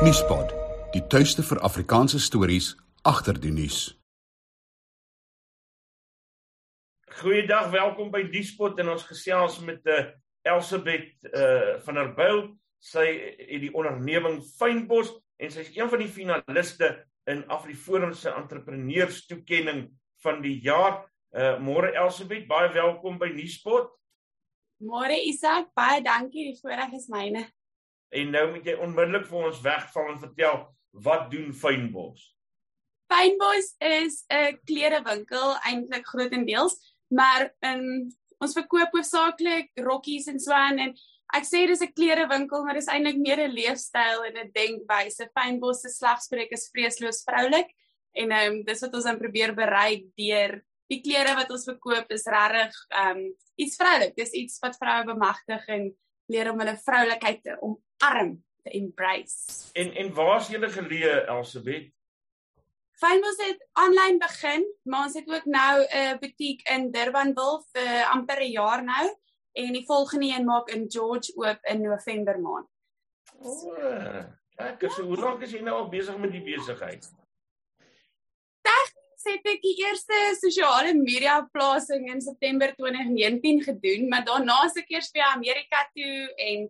Nuuspot, die tuiste vir Afrikaanse stories agter die nuus. Goeiedag, welkom by Nuuspot en ons gesels met 'n uh, Elsabet uh van der Byl. Sy het die onderneming Fynbos en sy is een van die finaliste in Afriforum se entrepreneurs toekenning van die jaar. Uh môre Elsabet, baie welkom by Nuuspot. Môre Isak, baie dankie, die voorreg is myne. En nou moet jy onmiddellik vir ons wegval en vertel wat doen Fynbos? Fynbos is 'n klerewinkel eintlik grootendeels, maar in ons verkoop hoofsaaklik rokkies en so aan en ek sê dis 'n klerewinkel, maar dis eintlik meer 'n leefstyl en 'n denkwyse. Fynbos se slagspreuk is vreesloos vroulik en ehm um, dis wat ons aan probeer bereik deur die klere wat ons verkoop is regtig ehm um, iets vroulik. Dis iets wat vroue bemagtig en leer om hulle vroulikheid te omarm, te embrace. En en waar is julle geleë Elsabet? Fynbos het aanlyn begin, maar ons het ook nou 'n butiek in Durbanville vir amper 'n jaar nou en die volgende een maak in George oop in November maand. O, ek is hoe lank is jy nou al besig met die besigheid? het ek die eerste sosiale media plasing in September 2019 gedoen, maar daarna se ek eers vir Amerika toe en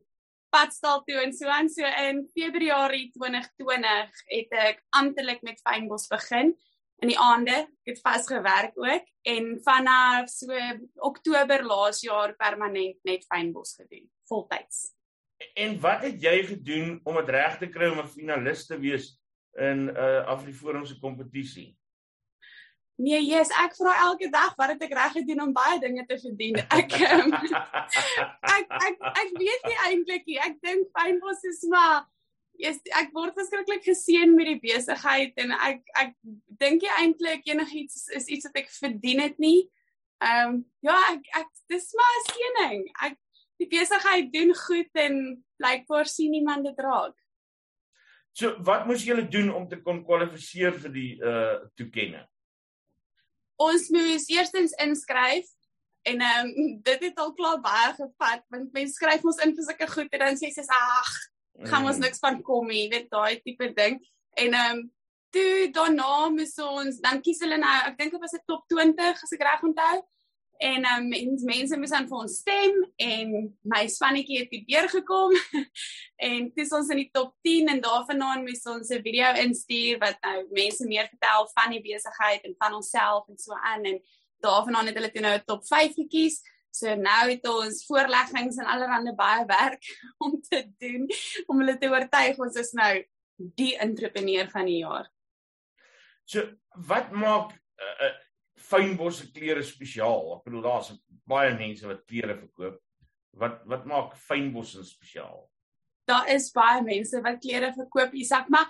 padstal toe en so aan so in Februarie 2020 het ek amptelik met Fynbos begin in die aande. Ek het vasgewerk ook en vanaf so Oktober laas jaar permanent net Fynbos gedoen, voltyds. En wat het jy gedoen om dit reg te kry om 'n finalis te wees in 'n uh, Afriforum se kompetisie? Nee, yes, ek vra elke dag wat het ek reg gedoen om baie dinge te verdien. Ek um, ek ek ek weet nie eintlik nie. Ek dink fynbos is maar yes, ek word verskriklik geseën met die besigheid en ek ek dink jy eintlik enigiets is iets wat ek verdien het nie. Ehm um, ja, ek ek dis maar 'n seëning. Ek die besigheid doen goed en blykbaar sien iemand dit raak. So, wat moes julle doen om te kon kwalifiseer vir die uh toekenning? Ons moes eerstens inskryf en ehm um, dit het al klaar baie gevat want mense skryf ons in vir sulke goed en dan sê sy ag gaan ons mm. niks van kom nie weet daai tipe ding en ehm um, toe daarna moes ons dan kies hulle nou ek dink dit was 'n top 20 as ek reg onthou en um, mens, mense moes aan vir ons stem en my spannetjie het deur gekom en dis ons in die top 10 en daarvandaan moes ons 'n video instuur wat nou mense meer vertel van die besigheid en van onsself en so aan. En daarvandaan het hulle toe nou 'n top 5 gekies. So nou het ons voorleggings en allerlei baie werk om te doen om hulle te oortuig. Ons is nou die entrepreneur van die jaar. So wat maak uh, uh, fynbos se klere spesiaal. Ek bedoel daar's baie mense wat klere verkoop. Wat wat maak fynbos spesiaal? Daar is baie mense wat klere verkoop, Isak, maar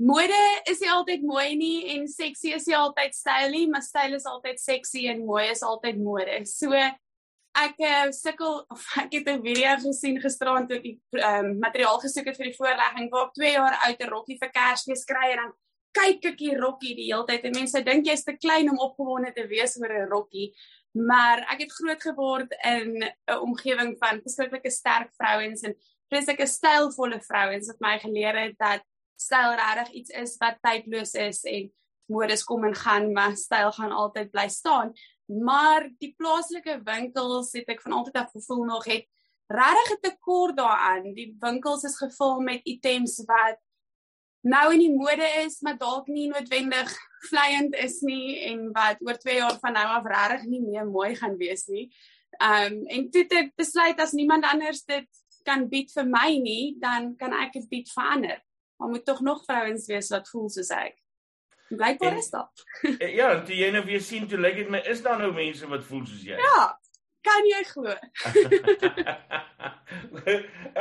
mode is nie altyd mooi nie en seksie is nie altyd styl nie, maar styl is altyd seksie en mooi is altyd mode. So ek uh, sukkel of ek het 'n video gesien gisteraand toe ek um, materiaal gesoek het vir die voorlegging waar ek 2 jaar oud 'n rokkie vir Kersfees kry en dan kyk ek hier rokkie die hele tyd en mense dink jy's te klein om opgewonde te wees oor 'n rokkie. Maar ek het groot geword in 'n omgewing van beskikkelike sterk vrouens en vreeslike stylvolle vrouens wat my geleer het dat styl regtig iets is wat tydloos is en modes kom en gaan, maar styl gaan altyd bly staan. Maar die plaaslike winkels het ek van altyd af gevoel nog het regtig 'n tekort daaraan. Die winkels is gevul met items wat nou in die mode is, maar dalk nie noodwendig vleiend is nie en wat oor 2 jaar van nou af regtig nie meer mooi gaan wees nie. Um en toe het ek besluit as niemand anders dit kan bied vir my nie, dan kan ek dit bied vir ander. Maar moet tog nog vrouens wees wat voel soos ek. Blykbaar is dit. Eh, ja, toe jy nou weer sien toe lyk dit my is daar nou mense wat voel soos jy. Ja. Kan jy glo?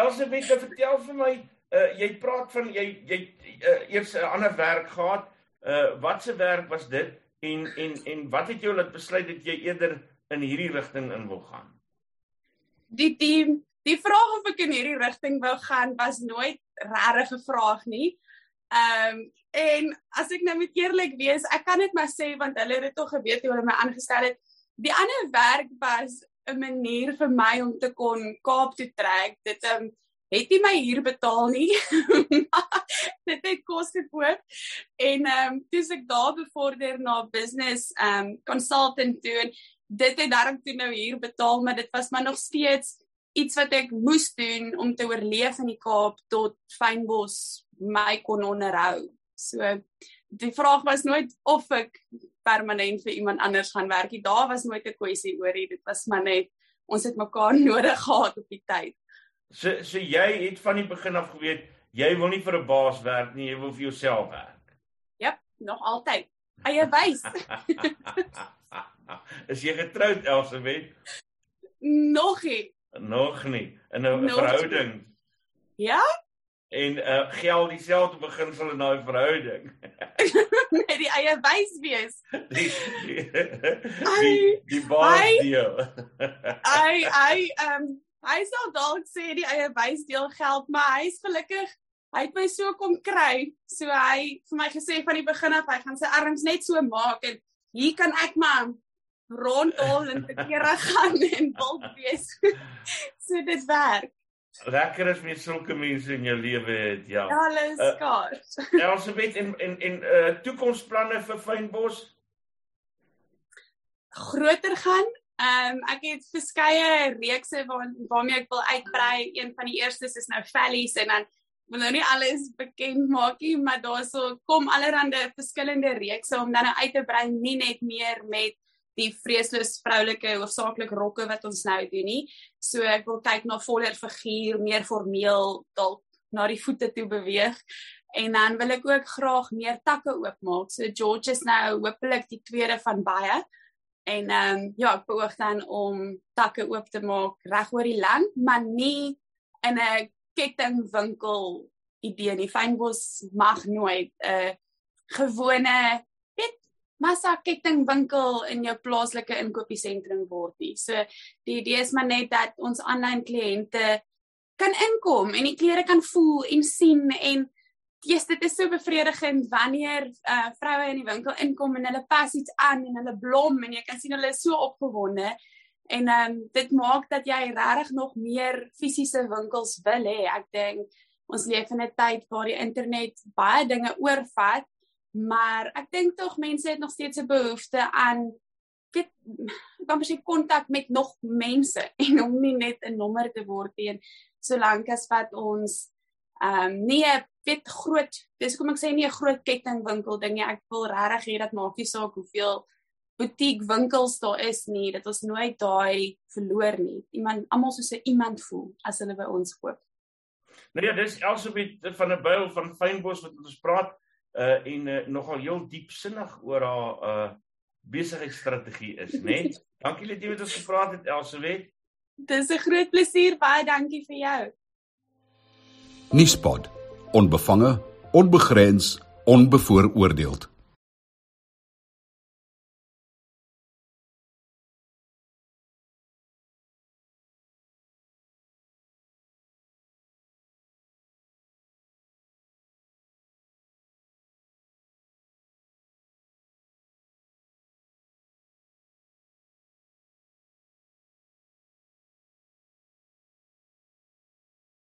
Elsabeth, vertel vir my, uh, jy praat van jy jy uh, eers 'n ander werk gehad. Uh wat se werk was dit en en en wat het jou laat besluit dat jy eerder in hierdie rigting in wil gaan? Die die die vraag of ek in hierdie rigting wou gaan was nooit regtig 'n vraag nie. Ehm um, en as ek nou moet eerlik wees, ek kan dit maar sê want hulle het dit tog geweet hoe hulle my aangestel het. Die ander werk was 'n manier vir my om te kon Kaap toe trek. Dit ehm um, het nie my huur betaal nie. dit het kos gekoop en ehm um, toe ek daar bevorder na business ehm um, consultant toe en dit het daarom toe nou hier betaal maar dit was maar nog steeds iets wat ek moes doen om te oorleef in die Kaap tot Fynbos my kon onderhou. So die vraag was nooit of ek permanent vir iemand anders gaan werk nie. Daar was nooit 'n kwessie oor dit. Dit was maar net ons het mekaar nodig gehad op die tyd. So so jy het van die begin af geweet jy wil nie vir 'n baas werk nie, jy wil vir jouself werk. Ja, nog altyd. Eie wys. Is jy getroud Elsabet? Nog nie. Nog nie. In 'n verhouding. Ja? En uh geld dieselfde beginsel in daai verhouding. Net die eie wys wees. Die die, die, die baas deel. Ai ai ehm hy sal dalk sê die eie wys deel geld, maar hy's gelukkig hy het my so kom kry. So hy vir my gesê van die begin af hy gaan sy arms net so maak en hier kan ek maar rondom en te kere gaan en wild wees. so dit werk. Lekker is met sulke mense in jou lewe het, ja. Alles uh, skaars. Elsabet en en en uh toekomsplanne vir Fynbos groter gaan. Ehm um, ek het verskeie reekse waar waarmee ek wil uitbrei. Een van die eerstes is nou Valleys en dan wil nou nie alles bekend maak nie, maar daarso kom allerlei verskillende reekse om dan nou uit te brei nie net meer met die vreesloos vroulike hoofsaaklik rokke wat ons nou doen nie. So ek wil kyk na voller figuur, meer formeel dalk na die voete toe beweeg. En dan wil ek ook graag meer takke oopmaak. So George is nou hopelik die tweede van baie. En ehm um, ja, ek beoog dan om takke oop te maak reg oor die land, maar nie in 'n kettingwinkel idee nie. Fynbos mag nooit 'n uh, gewone massa kettingwinkel in jou plaaslike inkopiesentrum word nie. So die idee is maar net dat ons aanlyn kliënte kan inkom en die klere kan voel en sien en yes, dit is so bevredigend wanneer uh vroue in die winkel inkom en hulle pas iets aan en hulle blom en jy kan sien hulle is so opgewonde en um dit maak dat jy regtig nog meer fisiese winkels wil hê. Ek dink ons leef in 'n tyd waar die internet baie dinge oorvat maar ek dink tog mense het nog steeds 'n behoefte aan weet dan presies kontak met nog mense en om nie net 'n nommer te word nie solank as wat ons ehm um, nie weet groot dis kom ek sê nie 'n groot kettingwinkel ding nie ek wil regtig hê dat maak nie saak hoeveel butiek winkels daar is nie dat ons nooit daai verloor nie iemand almal soos 'n iemand voel as hulle by ons koop Nou ja, dis Elsabet van 'n byl van Fynbos wat ons praat uh en uh, nogal heel diepsinnig oor haar uh besigheidsstrategie is, né? Nee? dankie dat jy met ons gepraat het Elsewet. Dis 'n groot plesier, baie dankie vir jou. Nuuspot. Onbevange, onbegrens, onbevooroordeeld.